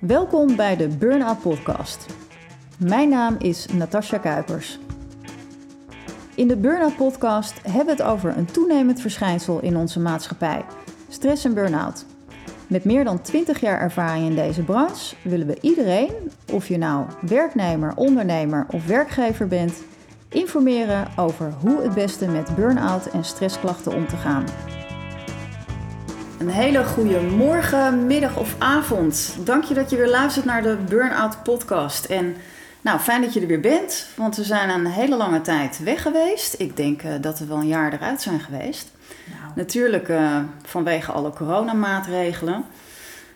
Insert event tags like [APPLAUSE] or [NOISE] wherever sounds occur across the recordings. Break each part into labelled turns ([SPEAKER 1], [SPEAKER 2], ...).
[SPEAKER 1] Welkom bij de Burnout Podcast. Mijn naam is Natasja Kuipers. In de Burnout Podcast hebben we het over een toenemend verschijnsel in onze maatschappij: stress en burn-out. Met meer dan 20 jaar ervaring in deze branche willen we iedereen, of je nou werknemer, ondernemer of werkgever bent, informeren over hoe het beste met burn-out en stressklachten om te gaan. Een hele goede morgen, middag of avond. Dank je dat je weer luistert naar de Burnout Podcast. En nou, fijn dat je er weer bent, want we zijn een hele lange tijd weg geweest. Ik denk uh, dat we wel een jaar eruit zijn geweest. Nou. Natuurlijk uh, vanwege alle coronamaatregelen.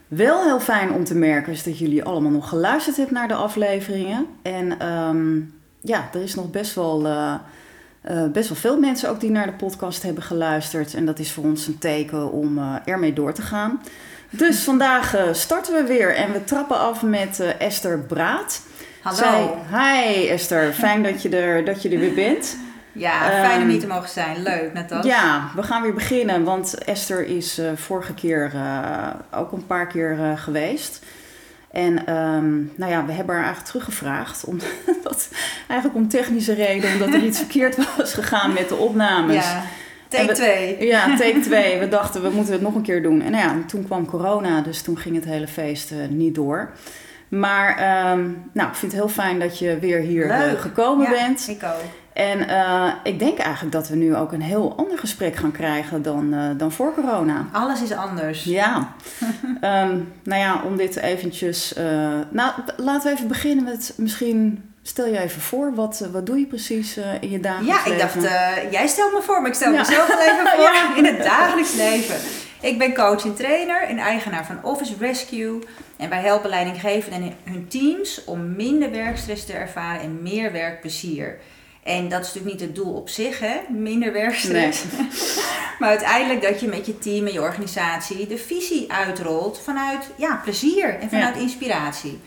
[SPEAKER 1] Wel heel fijn om te merken is dat jullie allemaal nog geluisterd hebben naar de afleveringen. En um, ja, er is nog best wel, uh, uh, best wel veel mensen ook die naar de podcast hebben geluisterd. En dat is voor ons een teken om uh, ermee door te gaan. Dus vandaag starten we weer en we trappen af met Esther Braat.
[SPEAKER 2] Hallo.
[SPEAKER 1] Zij, hi Esther, fijn dat je er, dat je er weer bent.
[SPEAKER 2] Ja, fijn om hier te mogen zijn. Leuk, net als.
[SPEAKER 1] Ja, we gaan weer beginnen, want Esther is vorige keer ook een paar keer geweest. En um, nou ja, we hebben haar eigenlijk teruggevraagd, omdat, [LAUGHS] eigenlijk om technische reden, omdat er iets [LAUGHS] verkeerd was gegaan met de opnames.
[SPEAKER 2] Ja, take 2.
[SPEAKER 1] Ja, [LAUGHS] take 2. We dachten, we moeten het nog een keer doen. En nou ja, toen kwam corona, dus toen ging het hele feest niet door. Maar um, nou, ik vind het heel fijn dat je weer hier
[SPEAKER 2] Leuk.
[SPEAKER 1] gekomen
[SPEAKER 2] ja,
[SPEAKER 1] bent.
[SPEAKER 2] ik ook.
[SPEAKER 1] En uh, ik denk eigenlijk dat we nu ook een heel ander gesprek gaan krijgen dan, uh, dan voor corona.
[SPEAKER 2] Alles is anders.
[SPEAKER 1] Ja. um, [LAUGHS] nou ja, om dit eventjes... Uh, nou, laten we even beginnen met misschien... Stel je even voor, wat, wat doe je precies in je dagelijks leven?
[SPEAKER 2] Ja, ik dacht, jij stelt me voor, maar ik stel ja. mezelf wel even [LAUGHS] voor ja. in het dagelijks leven. Ik ben coach en trainer en eigenaar van Office Rescue. En wij helpen leidinggevenden en hun teams om minder werkstress te ervaren en meer werkplezier. En dat is natuurlijk niet het doel op zich, hè? minder werkstress. Nee. [LAUGHS] maar uiteindelijk dat je met je team en je organisatie de visie uitrolt vanuit ja, plezier en vanuit ja. inspiratie.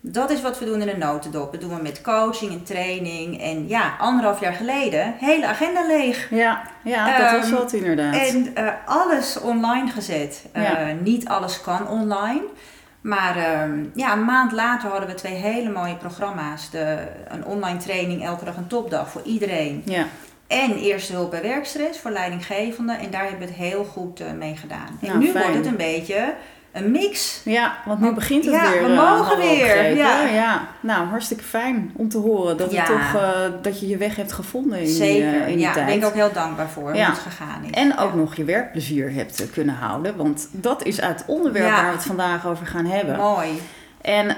[SPEAKER 2] Dat is wat we doen in de notendop. Dat doen we met coaching en training. En ja, anderhalf jaar geleden, hele agenda leeg.
[SPEAKER 1] Ja, ja dat um, was wat inderdaad.
[SPEAKER 2] En uh, alles online gezet. Uh, ja. Niet alles kan online. Maar um, ja, een maand later hadden we twee hele mooie programma's. De, een online training, elke dag een topdag voor iedereen.
[SPEAKER 1] Ja.
[SPEAKER 2] En eerste hulp bij werkstress voor leidinggevenden. En daar hebben we het heel goed uh, mee gedaan. En
[SPEAKER 1] nou,
[SPEAKER 2] nu
[SPEAKER 1] fijn.
[SPEAKER 2] wordt het een beetje een mix.
[SPEAKER 1] Ja, want nu begint het
[SPEAKER 2] ja,
[SPEAKER 1] weer.
[SPEAKER 2] we mogen weer.
[SPEAKER 1] Ja. ja, nou hartstikke fijn om te horen dat,
[SPEAKER 2] ja.
[SPEAKER 1] toch, uh, dat je je weg hebt gevonden in
[SPEAKER 2] Zeker.
[SPEAKER 1] die, uh, in die
[SPEAKER 2] ja,
[SPEAKER 1] tijd.
[SPEAKER 2] daar ben ik ook heel dankbaar voor hoe het gegaan is.
[SPEAKER 1] En ook nog je werkplezier hebt kunnen houden. Want dat is uit het onderwerp waar we het vandaag over gaan hebben.
[SPEAKER 2] Mooi.
[SPEAKER 1] En uh,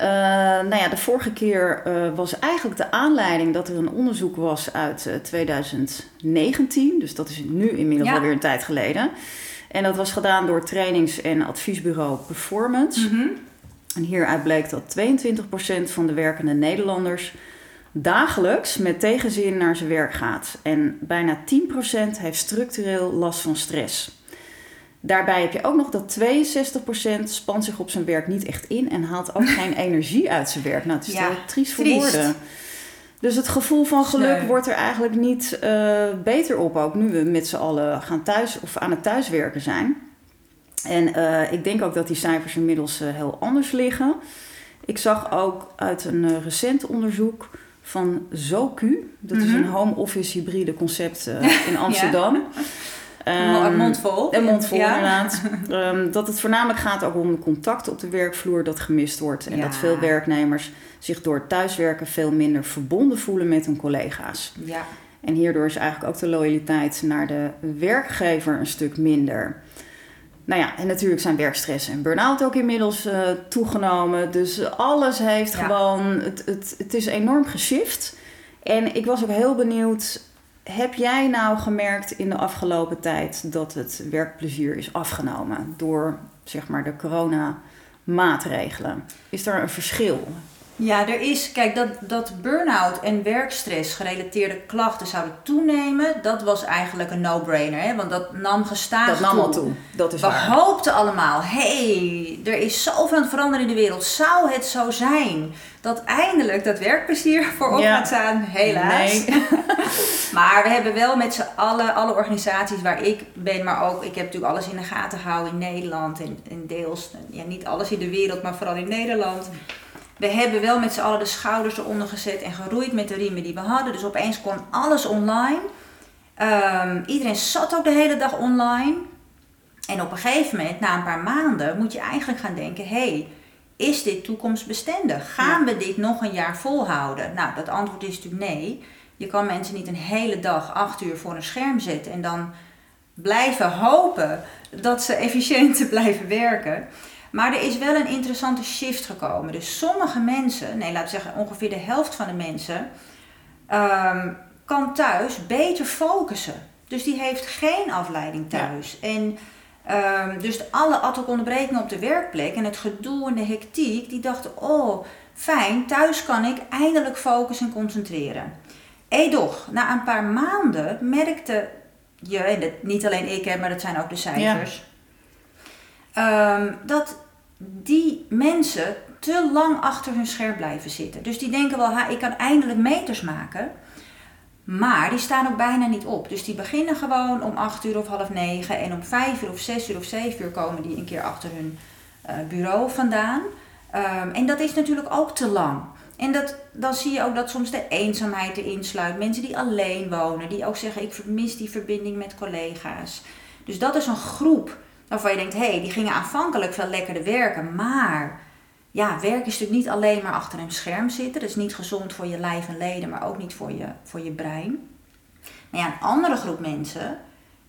[SPEAKER 1] nou ja, de vorige keer uh, was eigenlijk de aanleiding dat er een onderzoek was uit uh, 2019. Dus dat is nu inmiddels
[SPEAKER 2] ja.
[SPEAKER 1] alweer een tijd geleden. En dat was gedaan door trainings- en adviesbureau Performance.
[SPEAKER 2] Mm -hmm.
[SPEAKER 1] En hieruit bleek dat 22% van de werkende Nederlanders dagelijks met tegenzin naar zijn werk gaat. En bijna 10% heeft structureel last van stress. Daarbij heb je ook nog dat 62% spant zich op zijn werk niet echt in en haalt ook [LAUGHS] geen energie uit zijn werk. Nou, het is
[SPEAKER 2] ja,
[SPEAKER 1] heel triest voor
[SPEAKER 2] triest.
[SPEAKER 1] woorden. Dus het gevoel van geluk wordt er eigenlijk niet uh, beter op, ook nu we met z'n allen gaan thuis of aan het thuiswerken zijn. En uh, ik denk ook dat die cijfers inmiddels uh, heel anders liggen. Ik zag ook uit een recent onderzoek van ZoQ, dat
[SPEAKER 2] Mhm.
[SPEAKER 1] is een home office hybride concept [LAUGHS] in Amsterdam.
[SPEAKER 2] ja. een mond vol.
[SPEAKER 1] Een mond vol,
[SPEAKER 2] ja.
[SPEAKER 1] inderdaad. Um, [LAUGHS] dat het voornamelijk gaat ook om contact op de werkvloer dat gemist wordt. En
[SPEAKER 2] Ja.
[SPEAKER 1] dat veel werknemers zich door thuiswerken veel minder verbonden voelen met hun collega's.
[SPEAKER 2] Ja.
[SPEAKER 1] En hierdoor is eigenlijk ook de loyaliteit naar de werkgever een stuk minder. Nou ja, en natuurlijk zijn werkstress en burn-out ook inmiddels uh, toegenomen. Dus alles heeft
[SPEAKER 2] Ja.
[SPEAKER 1] gewoon, het, het, het is enorm geshift. En ik was ook heel benieuwd, heb jij nou gemerkt in de afgelopen tijd dat het werkplezier is afgenomen door zeg maar de corona maatregelen? Is er een verschil?
[SPEAKER 2] Ja, er is, kijk, dat, dat burn-out en werkstress gerelateerde klachten zouden toenemen, dat was eigenlijk een no-brainer, hè? want dat nam gestaag
[SPEAKER 1] Dat nam al toe, dat is
[SPEAKER 2] We
[SPEAKER 1] waar.
[SPEAKER 2] hoopten allemaal, hey, er is zoveel aan het veranderen in de wereld. Zou het zo zijn dat eindelijk dat werkplezier [LAUGHS] voorop
[SPEAKER 1] Ja.
[SPEAKER 2] gaat staan? Helaas.
[SPEAKER 1] Nee. [LAUGHS]
[SPEAKER 2] Maar we hebben wel met z'n allen, alle organisaties waar ik ben, maar ook, ik heb natuurlijk alles in de gaten gehouden in Nederland en, en deels, ja, niet alles in de wereld, maar vooral in Nederland. We hebben wel met z'n allen de schouders eronder gezet en geroeid met de riemen die we hadden. Dus opeens kon alles online. Ehm, iedereen zat ook de hele dag online. En op een gegeven moment, na een paar maanden, moet je eigenlijk gaan denken: hé, hey, is dit toekomstbestendig? Gaan we dit nog een jaar volhouden? Nou, dat antwoord is natuurlijk nee. Je kan mensen niet een hele dag acht uur voor een scherm zetten en dan blijven hopen dat ze [LAUGHS] efficiënt blijven werken. Maar er is wel een interessante shift gekomen. Dus sommige mensen, nee, laten we zeggen ongeveer de helft van de mensen, ehm, kan thuis beter focussen. Dus die heeft geen afleiding thuis. En ehm, dus alle ad hoc onderbrekingen op de werkplek en het gedoe en de hectiek, die dachten, oh fijn, thuis kan ik eindelijk focussen en concentreren. Edoch, na een paar maanden merkte je, en dat, niet alleen ik heb, maar dat zijn ook de cijfers, ehm, dat die mensen te lang achter hun scherm blijven zitten. Dus die denken wel, ha, ik kan eindelijk meters maken. Maar die staan ook bijna niet op. Dus die beginnen gewoon om 8 uur of half negen. En om 5 uur of 6 uur of 7 uur komen die een keer achter hun eh, bureau vandaan. Ehm, en dat is natuurlijk ook te lang. En dat, dan zie je ook dat soms de eenzaamheid erin sluit. Mensen die alleen wonen, die ook zeggen: Ik vermis die verbinding met collega's. Dus dat is een groep waarvan je denkt: hé, hey, die gingen aanvankelijk veel lekkerder werken. Maar ja, werk is natuurlijk niet alleen maar achter een scherm zitten. Dat is niet gezond voor je lijf en leden, maar ook niet voor je, voor je brein. Maar ja, een andere groep mensen,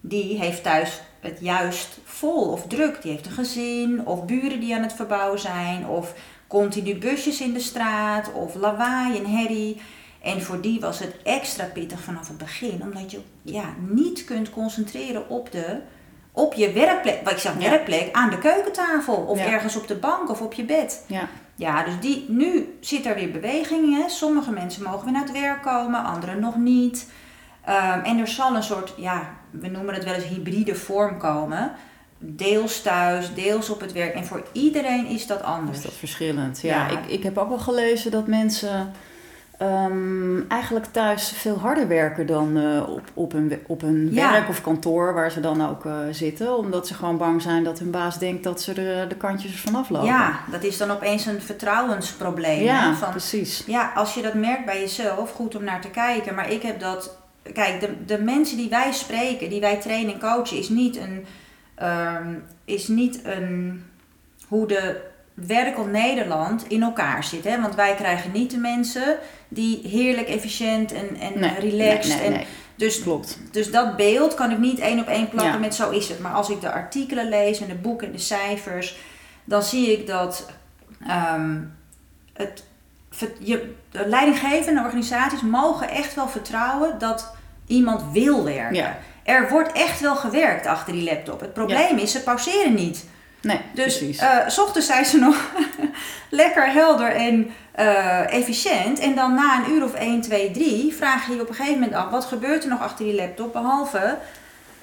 [SPEAKER 2] die heeft thuis het juist vol of druk. Die heeft een gezin, of buren die aan het verbouwen zijn, of continu busjes in de straat, of lawaai en herrie. En voor die was het extra pittig vanaf het begin, omdat je ja, niet kunt concentreren op, de, op je werkplek. Wat ik zeg, werkplek, aan de keukentafel, of ergens op de bank of op je bed.
[SPEAKER 1] Ja.
[SPEAKER 2] Ja, dus die, nu zit er weer beweging in. Sommige mensen mogen weer naar het werk komen, anderen nog niet. Ehm, en er zal een soort, ja, we noemen het wel eens hybride vorm komen. Deels thuis, deels op het werk. En voor iedereen is dat anders.
[SPEAKER 1] Is dat verschillend? Ja,
[SPEAKER 2] Ja.
[SPEAKER 1] Ik, ik heb ook wel gelezen dat mensen ehm, eigenlijk thuis veel harder werken dan eh, op, op hun, we- op hun
[SPEAKER 2] Ja.
[SPEAKER 1] werk of kantoor waar ze dan ook eh, zitten. Omdat ze gewoon bang zijn dat hun baas denkt dat ze er de kantjes ervan aflopen.
[SPEAKER 2] Ja, dat is dan opeens een vertrouwensprobleem.
[SPEAKER 1] ja
[SPEAKER 2] hè, van,
[SPEAKER 1] precies.
[SPEAKER 2] Ja, als je dat merkt bij jezelf, goed om naar te kijken. Maar ik heb dat. Kijk, de, de mensen die wij spreken, die wij trainen en coachen, is niet een. ehm, is niet een. hoe de werkel Nederland in elkaar zit. Hè? Want wij krijgen niet de mensen die heerlijk efficiënt en, en
[SPEAKER 1] Nee,
[SPEAKER 2] relaxed.
[SPEAKER 1] nee, nee,
[SPEAKER 2] en. Dus,
[SPEAKER 1] Klopt.
[SPEAKER 2] dus dat beeld kan ik niet één op één plakken
[SPEAKER 1] Ja.
[SPEAKER 2] met zo is het. Maar als ik de artikelen lees en de boeken en de cijfers, dan zie ik dat ehm, het, je, de leidinggevende organisaties mogen echt wel vertrouwen dat iemand wil werken.
[SPEAKER 1] Ja.
[SPEAKER 2] Er wordt echt wel gewerkt achter die laptop. Het probleem is, ze pauzeren niet.
[SPEAKER 1] Nee,
[SPEAKER 2] Dus eh, s ochtends zijn ze nog [LAUGHS] lekker helder en eh, efficiënt. En dan na een uur of 1, 2, 3 vraag je je op een gegeven moment af... wat gebeurt er nog achter die laptop? Behalve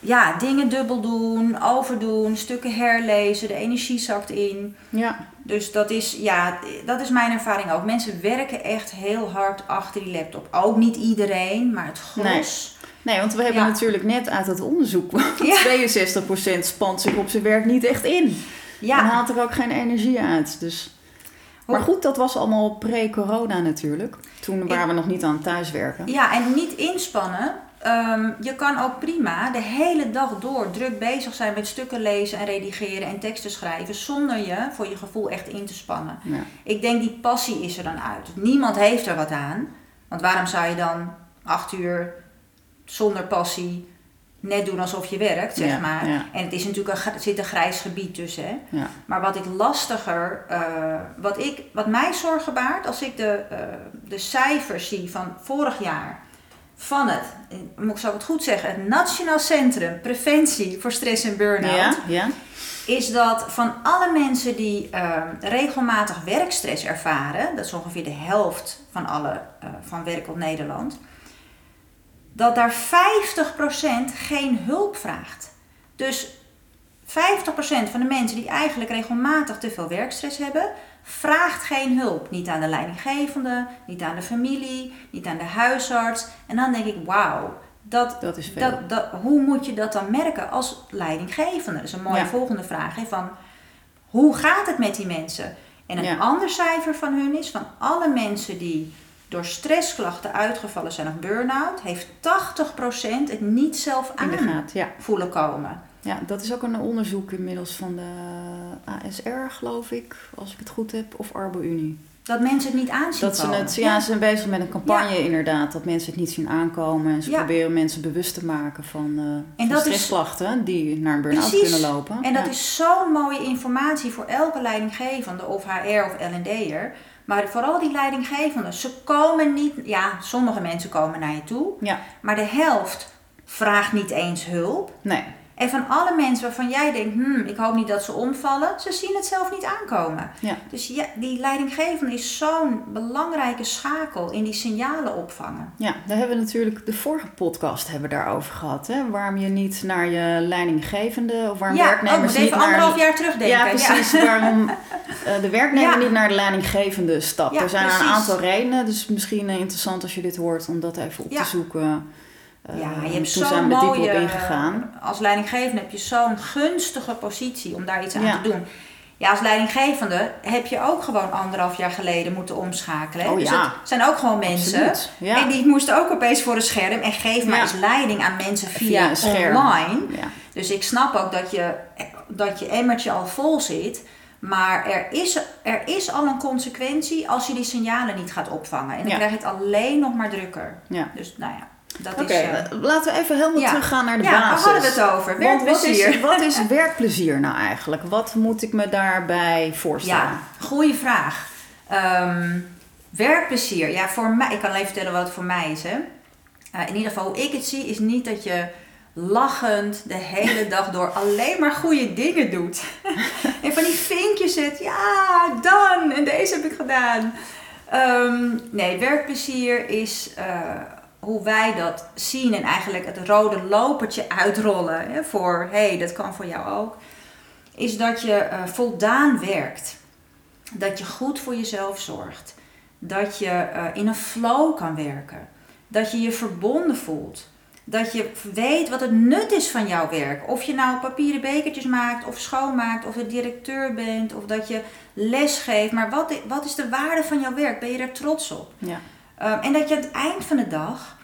[SPEAKER 2] ja, dingen dubbel doen, overdoen, stukken herlezen. De energie zakt in.
[SPEAKER 1] ja.
[SPEAKER 2] Dus dat is, ja, dat is mijn ervaring ook. Mensen werken echt heel hard achter die laptop. Ook niet iedereen, maar het gros.
[SPEAKER 1] Nee, want we hebben
[SPEAKER 2] Ja.
[SPEAKER 1] natuurlijk net uit het onderzoek...
[SPEAKER 2] Ja. [LAUGHS]
[SPEAKER 1] 62% spant zich op zijn werk niet echt in. En
[SPEAKER 2] Ja,
[SPEAKER 1] haalt er ook geen energie uit. Dus... Maar goed, dat was allemaal pre-corona natuurlijk. Toen waren we nog niet aan het thuiswerken.
[SPEAKER 2] Ja, en niet inspannen. Ehm, je kan ook prima de hele dag door druk bezig zijn met stukken lezen en redigeren en teksten schrijven. Zonder je voor je gevoel echt in te spannen.
[SPEAKER 1] Ja.
[SPEAKER 2] Ik denk die passie is er dan uit. Niemand heeft er wat aan. Want waarom zou je dan acht uur zonder passie net doen alsof je werkt, zeg
[SPEAKER 1] Ja,
[SPEAKER 2] maar.
[SPEAKER 1] ja.
[SPEAKER 2] En het is natuurlijk een, zit een grijs gebied tussen. Hè?
[SPEAKER 1] Ja.
[SPEAKER 2] Maar wat ik lastiger, eh, wat, ik, wat mij zorgen baart, als ik de, eh, de cijfers zie van vorig jaar van het, eh, moet ik zo het goed zeggen, het Nationaal Centrum Preventie voor Stress en Burn-out. Is dat van alle mensen die ehm, regelmatig werkstress ervaren, dat is ongeveer de helft van alle van Werk op Nederland, dat daar 50% geen hulp vraagt. Dus 50% van de mensen die eigenlijk regelmatig te veel werkstress hebben, vraagt geen hulp. Niet aan de leidinggevende, niet aan de familie, niet aan de huisarts. En dan denk ik, wauw, dat, dat is veel. Dat, dat, hoe moet je dat dan merken als leidinggevende? Dat is een mooie volgende vraag. Hè, van, hoe gaat het met die mensen? En een ander cijfer van hun is, van alle mensen die door stressklachten uitgevallen zijn of burn-out, heeft 80% het niet zelf aan ja. voelen komen.
[SPEAKER 1] Ja, dat is ook een onderzoek inmiddels van de ASR, geloof ik, als ik het goed heb, of Arbo-Unie.
[SPEAKER 2] Dat mensen het niet aanzien
[SPEAKER 1] dat ze het, ja, ze zijn bezig met een campagne inderdaad. Dat mensen het niet zien aankomen. En ze proberen mensen bewust te maken van, uh, van stressklachten die naar een burn-out kunnen lopen.
[SPEAKER 2] En dat is zo'n mooie informatie voor elke leidinggevende of HR of L&D'er. Maar vooral die leidinggevenden, ze komen niet... Ja, sommige mensen komen naar je toe. Ja. Maar de helft vraagt niet eens hulp. Nee. En van alle mensen waarvan jij denkt, hmm, ik hoop niet dat ze omvallen, ze zien het zelf niet aankomen. Ja. Dus ja, die leidinggevende is zo'n belangrijke schakel in die signalen opvangen.
[SPEAKER 1] Ja, daar hebben we natuurlijk de vorige podcast hebben we daarover gehad. Hè? Waarom je niet naar je leidinggevende of waarom
[SPEAKER 2] ja,
[SPEAKER 1] werknemers
[SPEAKER 2] oh, niet
[SPEAKER 1] even
[SPEAKER 2] anderhalf jaar terugdenken.
[SPEAKER 1] Ja, precies. Waarom uh, [LAUGHS] de werknemer niet naar de leidinggevende stapt. er zijn een aantal redenen, dus misschien uh, interessant als je dit hoort om dat even op te zoeken.
[SPEAKER 2] Ja, je hebt zo'n mooie... ingegaan. Als leidinggevende heb je zo'n gunstige positie om daar iets aan te doen. Ja, als leidinggevende heb je ook gewoon anderhalf jaar geleden moeten omschakelen. Oh, dus het zijn ook gewoon mensen. Ja. En die moesten ook opeens voor een scherm. En geef maar eens leiding aan mensen via, via online. Dus ik snap ook dat je, dat je emmertje al vol zit. Maar er is, er is al een consequentie als je die signalen niet gaat opvangen. En dan krijg je het alleen nog maar drukker. Dus nou ja.
[SPEAKER 1] Oké, eh, laten we even helemaal ja. teruggaan naar de ja, basis.
[SPEAKER 2] Ja, hadden we het over? Werkplezier.
[SPEAKER 1] Wat is, wat is [LAUGHS] werkplezier nou eigenlijk? Wat moet ik me daarbij voorstellen? Ja,
[SPEAKER 2] goede vraag. Um, werkplezier. Ja, voor mij, ik kan alleen vertellen wat het voor mij is. Hè. Uh, in ieder geval, hoe ik het zie, is niet dat je lachend de hele dag door alleen maar goede dingen doet. [LAUGHS] en van die vinkjes zet, ja, dan, en deze heb ik gedaan. Um, nee, werkplezier is... Uh, hoe wij dat zien en eigenlijk het rode lopertje uitrollen hè, voor hé, hey, dat kan voor jou ook, is dat je uh, voldaan werkt. Dat je goed voor jezelf zorgt. Dat je uh, in een flow kan werken. Dat je je verbonden voelt. Dat je weet wat het nut is van jouw werk. Of je nou papieren bekertjes maakt, of schoonmaakt, of de directeur bent, of dat je les geeft. Maar wat, wat is de waarde van jouw werk? Ben je er trots op? Ja. Ehm, en dat je aan het eind van de dag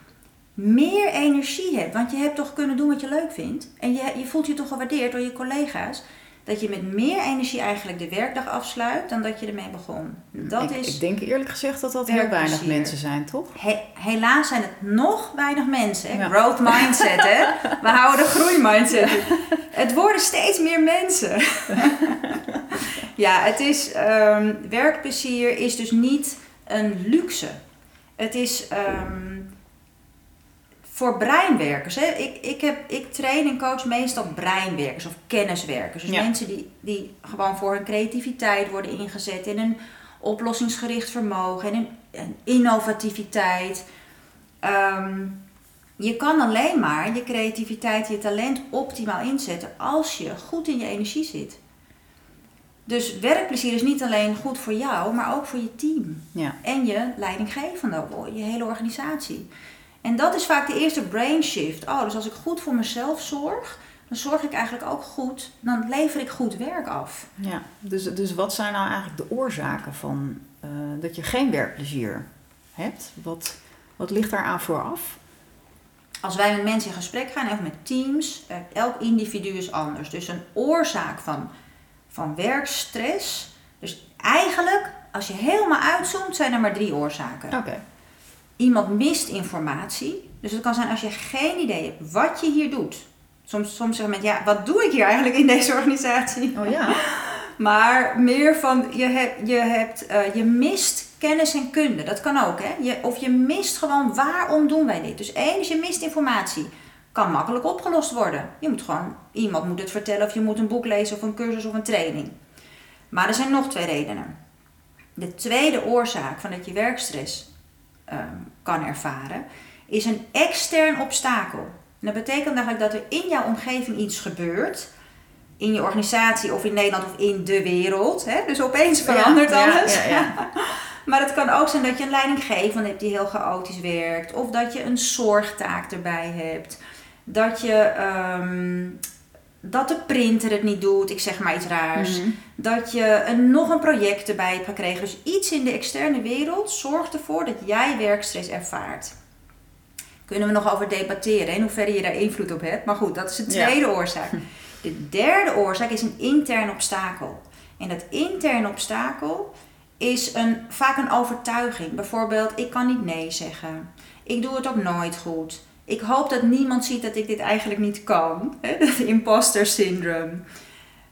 [SPEAKER 2] meer energie hebt. Want je hebt toch kunnen doen wat je leuk vindt. En je, je voelt je toch gewaardeerd door je collega's. Dat je met meer energie eigenlijk de werkdag afsluit dan dat je ermee begon. Dat
[SPEAKER 1] ik,
[SPEAKER 2] is
[SPEAKER 1] ik denk eerlijk gezegd dat dat heel weinig mensen zijn, toch?
[SPEAKER 2] helaas zijn het nog weinig mensen. Growth mindset, hè? We [LAUGHS] houden de groeimindset. het worden steeds meer mensen. [LAUGHS] ja, het is... Um, werkplezier is dus niet een luxe. Het is... Ehm, voor breinwerkers. Hè? Ik, ik, heb, ik train en coach meestal breinwerkers of kenniswerkers. Dus mensen die, die gewoon voor hun creativiteit worden ingezet in een oplossingsgericht vermogen en een, innovativiteit. Ehm, je kan alleen maar je creativiteit, je talent optimaal inzetten als je goed in je energie zit. Dus werkplezier is niet alleen goed voor jou, maar ook voor je team. Ja. En je leidinggevende, je hele organisatie. En dat is vaak de eerste brain shift. Oh, dus als ik goed voor mezelf zorg, dan zorg ik eigenlijk ook goed, dan lever ik goed werk af.
[SPEAKER 1] Ja, dus, dus wat zijn nou eigenlijk de oorzaken van uh, dat je geen werkplezier hebt? Wat, wat ligt daar aan vooraf?
[SPEAKER 2] Als wij met mensen in gesprek gaan, of met teams, uh, elk individu is anders. Dus een oorzaak van, van werkstress. Dus eigenlijk, als je helemaal uitzoomt, zijn er maar drie oorzaken. Oké iemand mist informatie. Dus het kan zijn als je geen idee hebt wat je hier doet. Soms, soms zeggen mensen, ja, wat doe ik hier eigenlijk in deze organisatie? Oh ja. [LAUGHS] maar meer van, je, hebt, je, hebt, uh, je mist kennis en kunde. Dat kan ook, hè. Je, of je mist gewoon, waarom doen wij dit? Dus één is je mist informatie. kan makkelijk opgelost worden. Je moet gewoon, iemand moet het vertellen of je moet een boek lezen of een cursus of een training. Maar er zijn nog twee redenen. De tweede oorzaak van dat je werkstress ehm, kan ervaren, is een extern obstakel. En dat betekent eigenlijk dat er in jouw omgeving iets gebeurt, in je organisatie of in Nederland of in de wereld. Hè? Dus opeens verandert alles. Ja, ja, [LAUGHS] maar het kan ook zijn dat je een leidinggevende hebt die heel chaotisch werkt, of dat je een zorgtaak erbij hebt, dat je ehm, dat de printer het niet doet, ik zeg maar iets raars. Mhm. Dat je een, nog een project erbij hebt gekregen. Dus iets in de externe wereld zorgt ervoor dat jij werkstress ervaart. Kunnen we nog over debatteren in hoeverre je daar invloed op hebt. Maar goed, dat is de tweede oorzaak. De derde oorzaak is een intern obstakel. En dat intern obstakel is een, vaak een overtuiging. Bijvoorbeeld, ik kan niet nee zeggen. Ik doe het ook nooit goed ik hoop dat niemand ziet dat ik dit eigenlijk niet kan. Het [LAUGHS] imposter syndroom.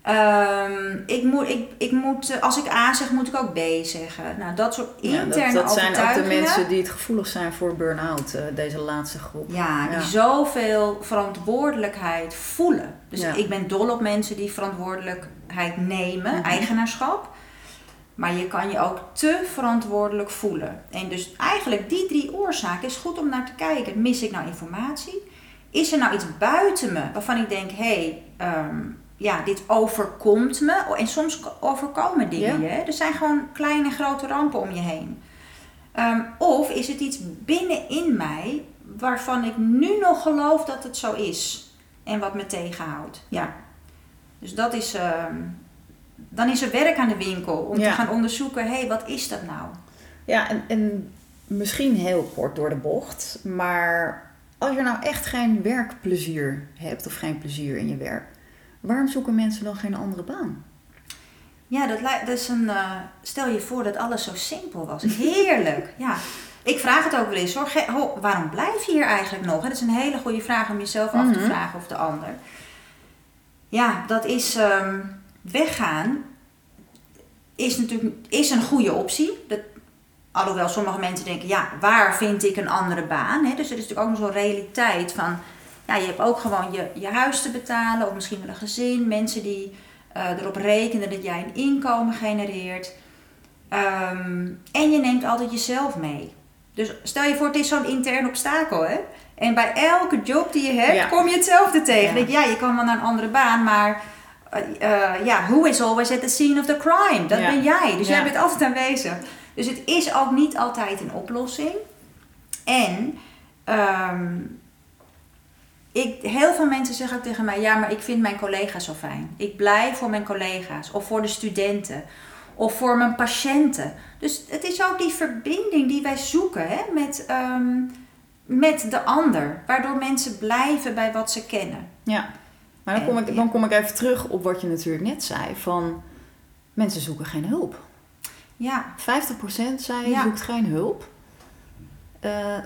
[SPEAKER 2] Um, ik moet, ik, ik moet, als ik A zeg, moet ik ook B zeggen. Nou, dat soort interne ja, dat, dat zijn ook
[SPEAKER 1] de mensen die het gevoelig zijn voor burn-out, uh, deze laatste groep.
[SPEAKER 2] Ja, die zoveel verantwoordelijkheid voelen. Dus ik ben dol op mensen die verantwoordelijkheid nemen, mhm. eigenaarschap. Maar je kan je ook te verantwoordelijk voelen. En dus eigenlijk die drie oorzaken is goed om naar te kijken. Mis ik nou informatie? Is er nou iets buiten me waarvan ik denk, hé, hey, ehm, ja, dit overkomt me. En soms overkomen dingen je. Er zijn gewoon kleine en grote rampen om je heen. Ehm, of is het iets binnenin mij waarvan ik nu nog geloof dat het zo is. En wat me tegenhoudt. Ja. Dus dat is, ehm, dan is er werk aan de winkel om te gaan onderzoeken, hé, hey, wat is dat nou?
[SPEAKER 1] Ja, en, en misschien heel kort door de bocht, maar als je nou echt geen werkplezier hebt of geen plezier in je werk, waarom zoeken mensen dan geen andere baan?
[SPEAKER 2] Ja, dat, dat is een. Uh, stel je voor dat alles zo simpel was. Heerlijk. ja. Ik vraag het ook wel eens hoor. waarom blijf je hier eigenlijk nog? Dat is een hele goede vraag om jezelf af te mhm. vragen of de ander. Ja, dat is. Ehm, weggaan is natuurlijk is een goede optie. Dat, alhoewel sommige mensen denken, ja, waar vind ik een andere baan? Dus er is natuurlijk ook nog zo'n realiteit van, ja, je hebt ook gewoon je, je huis te betalen of misschien wel een gezin. Mensen die uh, erop rekenen dat jij een inkomen genereert. Ehm, en je neemt altijd jezelf mee. Dus stel je voor, het is zo'n intern obstakel, hè? En bij elke job die je hebt, kom je hetzelfde tegen. Ja. ja, je kan wel naar een andere baan, maar uh, ja, who is always at the scene of the crime? Dat ben jij. Dus jij bent altijd aanwezig. Dus het is ook niet altijd een oplossing. En um, ik, heel veel mensen zeggen ook tegen mij: ja, maar ik vind mijn collega's zo fijn. Ik blij voor mijn collega's of voor de studenten of voor mijn patiënten. Dus het is ook die verbinding die wij zoeken hè, met, um, met de ander, waardoor mensen blijven bij wat ze kennen.
[SPEAKER 1] Ja. Maar dan kom, ik, dan kom ik even terug op wat je natuurlijk net zei: van mensen zoeken geen hulp. Ja. 50% zei ja. zoekt geen hulp. Uh,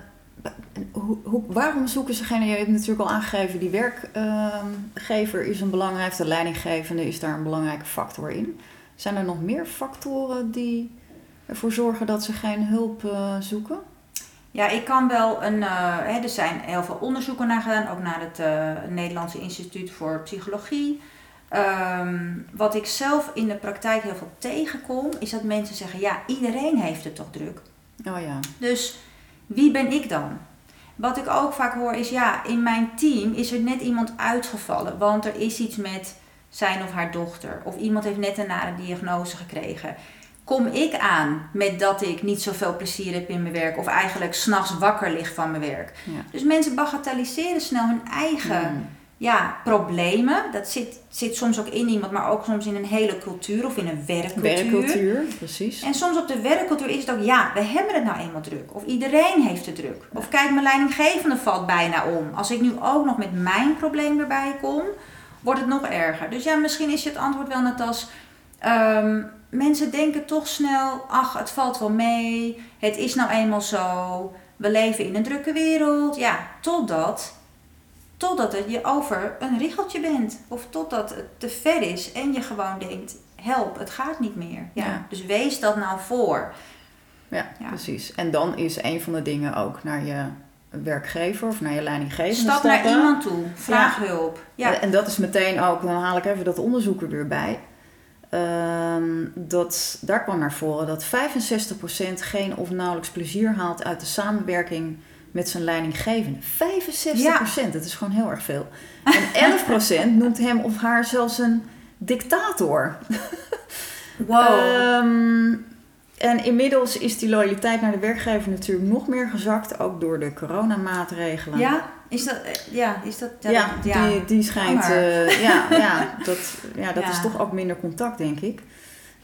[SPEAKER 1] hoe, waarom zoeken ze geen? Je hebt natuurlijk al aangegeven, die werkgever is een belangrijke, de leidinggevende is daar een belangrijke factor in. Zijn er nog meer factoren die ervoor zorgen dat ze geen hulp uh, zoeken?
[SPEAKER 2] Ja, ik kan wel een. Uh, hè, er zijn heel veel onderzoeken naar gedaan, ook naar het uh, Nederlandse Instituut voor Psychologie. Um, wat ik zelf in de praktijk heel veel tegenkom, is dat mensen zeggen: ja, iedereen heeft het toch druk.
[SPEAKER 1] Oh ja.
[SPEAKER 2] Dus wie ben ik dan? Wat ik ook vaak hoor is: ja, in mijn team is er net iemand uitgevallen, want er is iets met zijn of haar dochter, of iemand heeft net een nare diagnose gekregen kom ik aan met dat ik niet zoveel plezier heb in mijn werk. Of eigenlijk s'nachts wakker lig van mijn werk. Dus mensen bagatelliseren snel hun eigen mm. ja, problemen. Dat zit, zit soms ook in iemand, maar ook soms in een hele cultuur of in een werkcultuur.
[SPEAKER 1] Werkcultuur, precies.
[SPEAKER 2] En soms op de werkcultuur is het ook, ja, we hebben het nou eenmaal druk. Of iedereen heeft het druk. Of kijk, mijn leidinggevende valt bijna om. Als ik nu ook nog met mijn probleem erbij kom, wordt het nog erger. Dus ja, misschien is je het antwoord wel net als... Ehm, mensen denken toch snel, ach, het valt wel mee, het is nou eenmaal zo, we leven in een drukke wereld. Ja, totdat, totdat je over een riggeltje bent. Of totdat het te ver is en je gewoon denkt, help, het gaat niet meer. Ja, Dus wees dat nou voor.
[SPEAKER 1] Ja, precies. En dan is een van de dingen ook naar je werkgever of naar je leidinggevende
[SPEAKER 2] Stap
[SPEAKER 1] stappen.
[SPEAKER 2] naar iemand toe. Vraag hulp. Ja.
[SPEAKER 1] En dat is meteen ook, dan haal ik even dat onderzoek er weer bij. Ehm, dat, daar kwam naar voren dat 65% geen of nauwelijks plezier haalt uit de samenwerking met zijn leidinggevende. 65%, dat is gewoon heel erg veel. En [LAUGHS] 11% noemt hem of haar zelfs een dictator.
[SPEAKER 2] Wow.
[SPEAKER 1] Ehm, en inmiddels is die loyaliteit naar de werkgever natuurlijk nog meer gezakt, ook door de coronamaatregelen.
[SPEAKER 2] ja? Is dat... eh, Ja, is dat...
[SPEAKER 1] Ja, Die, die schijnt. Eh, ja, [LAUGHS] ja, dat, ja, dat
[SPEAKER 2] Ja.
[SPEAKER 1] is toch ook minder contact, denk ik.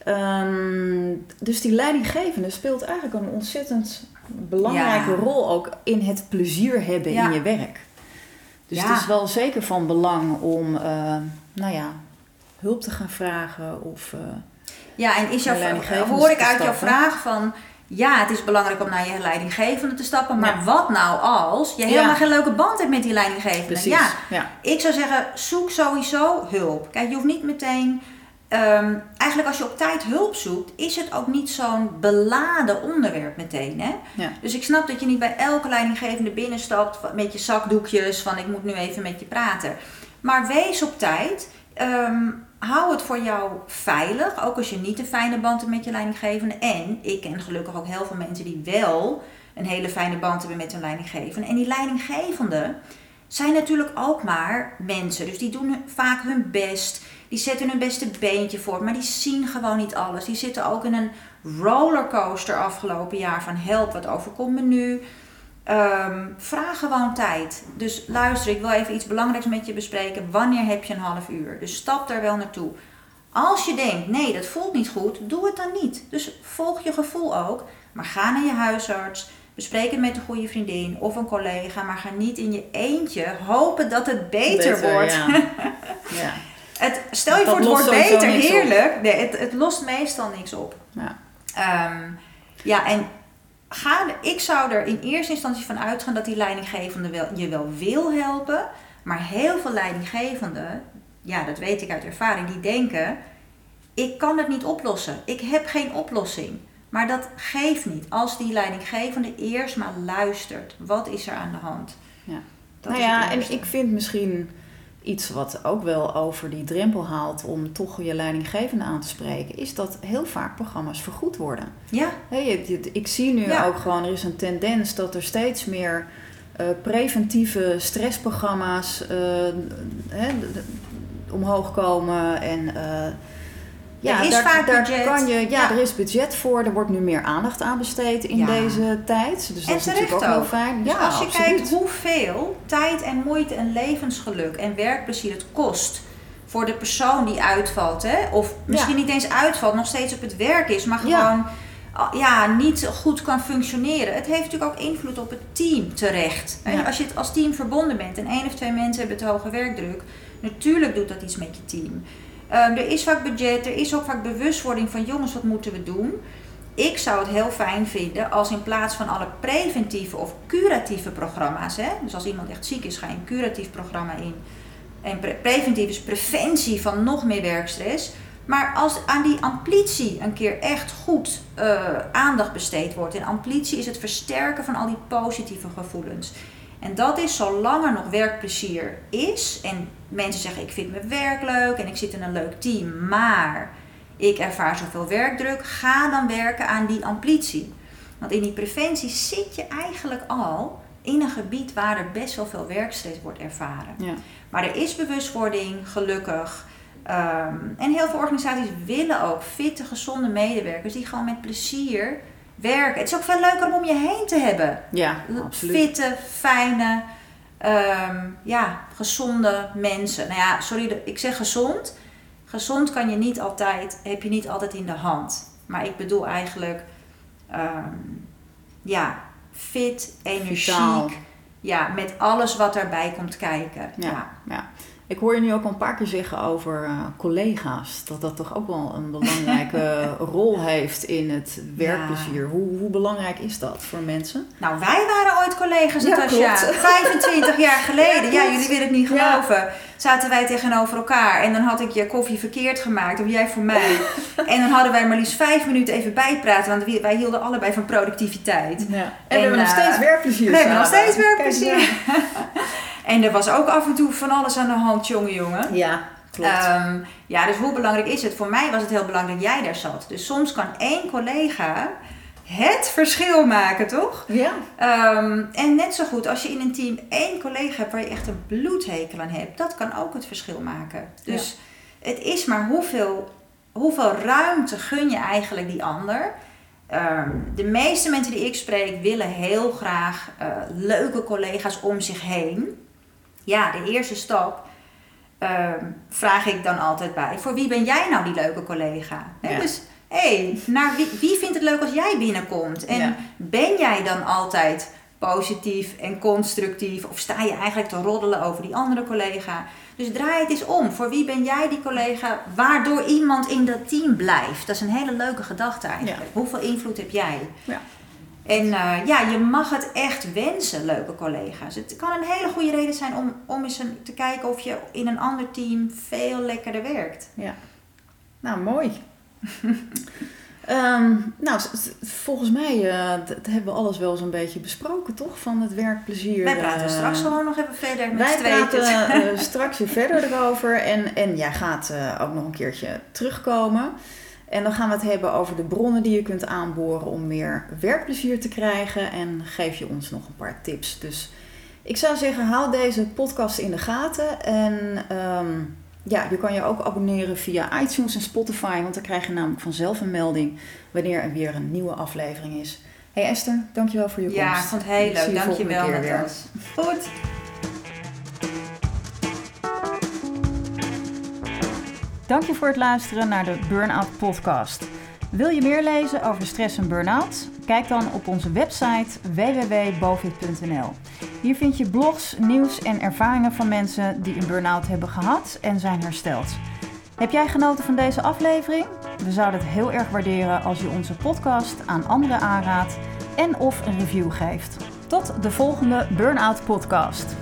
[SPEAKER 1] Ehm, dus die leidinggevende speelt eigenlijk een ontzettend belangrijke rol ook in het plezier hebben in je werk. Dus het is wel zeker van belang om, eh, nou ja, hulp te gaan vragen of.
[SPEAKER 2] Ja, en is jouw, hoor ik uit jouw vraag van... Ja, het is belangrijk om naar je leidinggevende te stappen. Maar
[SPEAKER 1] Ja.
[SPEAKER 2] wat nou als je
[SPEAKER 1] Ja.
[SPEAKER 2] helemaal geen leuke band hebt met die leidinggevende?
[SPEAKER 1] precies.
[SPEAKER 2] Ja,
[SPEAKER 1] ja.
[SPEAKER 2] ik zou zeggen, zoek sowieso hulp. Kijk, je hoeft niet meteen... ehm, eigenlijk als je op tijd hulp zoekt, is het ook niet zo'n beladen onderwerp meteen. Hè?
[SPEAKER 1] Ja.
[SPEAKER 2] Dus ik snap dat je niet bij elke leidinggevende binnenstapt met je zakdoekjes van ik moet nu even met je praten. Maar wees op tijd. Ehm, hou het voor jou veilig, ook als je niet een fijne band hebt met je leidinggevende. En ik ken gelukkig ook heel veel mensen die wel een hele fijne band hebben met hun leidinggevende. En die leidinggevende zijn natuurlijk ook maar mensen. Dus die doen vaak hun best. Die zetten hun beste beentje voor. Maar die zien gewoon niet alles. Die zitten ook in een rollercoaster afgelopen jaar van help, wat overkomt me nu? Ehm, vraag gewoon tijd. Dus luister, ik wil even iets belangrijks met je bespreken. Wanneer heb je een half uur? Dus stap daar wel naartoe. Als je denkt, nee, dat voelt niet goed, doe het dan niet. Dus volg je gevoel ook. Maar ga naar je huisarts. Bespreek het met een goede vriendin of een collega. Maar ga niet in je eentje hopen dat het beter, wordt. [LAUGHS]
[SPEAKER 1] Ja. ja.
[SPEAKER 2] Het, stel je
[SPEAKER 1] Dat
[SPEAKER 2] voor, het wordt beter, heerlijk. Nee, het, het lost meestal niks op.
[SPEAKER 1] Ja.
[SPEAKER 2] Ehm, ja, en ga, ik zou er in eerste instantie van uitgaan dat die leidinggevende wel, je wel wil helpen. Maar heel veel leidinggevenden, ja, dat weet ik uit ervaring, die denken: ik kan het niet oplossen. Ik heb geen oplossing. Maar dat geeft niet. Als die leidinggevende eerst maar luistert, wat is er aan de hand?
[SPEAKER 1] Ja.
[SPEAKER 2] Dat
[SPEAKER 1] nou ja, en ik vind misschien iets wat ook wel over die drempel haalt om toch je leidinggevende aan te spreken, is dat heel vaak programma's vergoed worden.
[SPEAKER 2] Ja,
[SPEAKER 1] ik zie nu
[SPEAKER 2] Ja.
[SPEAKER 1] ook gewoon, er is een tendens dat er steeds meer eh, preventieve stressprogramma's eh, omhoog komen. En eh, ja,
[SPEAKER 2] Er is
[SPEAKER 1] daar,
[SPEAKER 2] vaak
[SPEAKER 1] daar
[SPEAKER 2] budget.
[SPEAKER 1] kan je, ja,
[SPEAKER 2] Ja.
[SPEAKER 1] er is budget voor. Er wordt nu meer aandacht aan besteed in
[SPEAKER 2] Ja.
[SPEAKER 1] deze tijd. Dus dat
[SPEAKER 2] En
[SPEAKER 1] is natuurlijk ook, heel fijn.
[SPEAKER 2] Dus
[SPEAKER 1] ja,
[SPEAKER 2] als je
[SPEAKER 1] absoluut.
[SPEAKER 2] kijkt hoeveel tijd en moeite en levensgeluk en werkplezier het kost voor de persoon die uitvalt, hè? of misschien niet eens uitvalt, nog steeds op het werk is, maar gewoon ah, ja, niet goed kan functioneren. Het heeft natuurlijk ook invloed op het team terecht.
[SPEAKER 1] Ja.
[SPEAKER 2] Als je het als team verbonden bent en één of twee mensen hebben te hoge werkdruk, natuurlijk doet dat iets met je team. Ehm, er is vaak budget, er is ook vaak bewustwording van jongens, wat moeten we doen? Ik zou het heel fijn vinden als in plaats van alle preventieve of curatieve programma's, hè, dus als iemand echt ziek is, ga je een curatief programma in. En pre- preventief is preventie van nog meer werkstress. Maar als aan die amplitie een keer echt goed eh, aandacht besteed wordt. En amplitie is het versterken van al die positieve gevoelens. En dat is zolang er nog werkplezier is. En mensen zeggen ik vind mijn werk leuk en ik zit in een leuk team. Maar ik ervaar zoveel werkdruk. Ga dan werken aan die amplitie. Want in die preventie zit je eigenlijk al in een gebied waar er best wel veel werkstress wordt ervaren.
[SPEAKER 1] Ja.
[SPEAKER 2] Maar er is bewustwording, gelukkig. Ehm, en heel veel organisaties willen ook fitte, gezonde medewerkers die gewoon met plezier werken. Het is ook veel leuker om om je heen te hebben.
[SPEAKER 1] ja, absoluut.
[SPEAKER 2] Fitte, fijne, ehm, ja, gezonde mensen. Nou ja, sorry, ik zeg gezond. Gezond kan je niet altijd, heb je niet altijd in de hand. Maar ik bedoel eigenlijk, ehm, ja, fit, energiek.
[SPEAKER 1] Vitaal.
[SPEAKER 2] Ja, met alles wat daarbij komt kijken.
[SPEAKER 1] Ja, ja. Ik hoor je nu ook al een paar keer zeggen over uh, collega's. Dat dat toch ook wel een belangrijke [LAUGHS] rol heeft in het werkplezier. Hoe, hoe belangrijk is dat voor mensen?
[SPEAKER 2] Nou, wij waren ooit collega's, Natasja. Ja, 25 [LAUGHS] jaar geleden. Ja, jullie willen het niet geloven. Zaten wij tegenover elkaar en dan had ik je koffie verkeerd gemaakt of jij voor mij. [LAUGHS] en dan hadden wij maar liefst vijf minuten even bijpraten, want wij hielden allebei van productiviteit.
[SPEAKER 1] En, en, we hebben nog steeds werkplezier.
[SPEAKER 2] We hebben nog steeds werkplezier. En er was ook af en toe van alles aan de hand, jongen, jongen.
[SPEAKER 1] Ja, klopt.
[SPEAKER 2] Um, ja, dus hoe belangrijk is het? Voor mij was het heel belangrijk dat jij daar zat. Dus soms kan één collega het verschil maken, toch?
[SPEAKER 1] Ja.
[SPEAKER 2] Um, en net zo goed, als je in een team één collega hebt waar je echt een bloedhekel aan hebt, dat kan ook het verschil maken. Dus het is maar hoeveel, hoeveel ruimte gun je eigenlijk die ander. Um, de meeste mensen die ik spreek willen heel graag uh, leuke collega's om zich heen ja, de eerste stap ehm, vraag ik dan altijd bij. Voor wie ben jij nou die leuke collega? Dus hé, hey, wie, wie vindt het leuk als jij binnenkomt? En ben jij dan altijd positief en constructief? Of sta je eigenlijk te roddelen over die andere collega? Dus draai het eens om. Voor wie ben jij die collega waardoor iemand in dat team blijft? Dat is een hele leuke gedachte eigenlijk. Hoeveel invloed heb jij?
[SPEAKER 1] Ja.
[SPEAKER 2] En uh, ja, je mag het echt wensen, leuke collega's. Het kan een hele goede reden zijn om, om eens een, te kijken of je in een ander team veel lekkerder werkt.
[SPEAKER 1] Ja, nou mooi. um, [LAUGHS] nou, volgens mij uh, hebben we alles wel zo'n beetje besproken, toch? Van het werkplezier.
[SPEAKER 2] Wij praten uh, straks gewoon nog even verder met
[SPEAKER 1] Wij praten straks weer verder erover. En, en jij gaat ook nog een keertje terugkomen. En dan gaan we het hebben over de bronnen die je kunt aanboren om meer werkplezier te krijgen. En geef je ons nog een paar tips. Dus ik zou zeggen, haal deze podcast in de gaten. En um, ja, je kan je ook abonneren via iTunes en Spotify. Want dan krijg je namelijk vanzelf een melding wanneer er weer een nieuwe aflevering is. Hey Esther, dankjewel voor je komst.
[SPEAKER 2] Ja, ik vond het heel leuk. Dankjewel. Natas. Goed.
[SPEAKER 1] Dank je voor het luisteren naar de Burnout Podcast. Wil je meer lezen over stress en burn-out? Kijk dan op onze website www.bovit.nl. Hier vind je blogs, nieuws en ervaringen van mensen die een burn-out hebben gehad en zijn hersteld. Heb jij genoten van deze aflevering? We zouden het heel erg waarderen als je onze podcast aan anderen aanraadt en of een review geeft. Tot de volgende Burnout Podcast.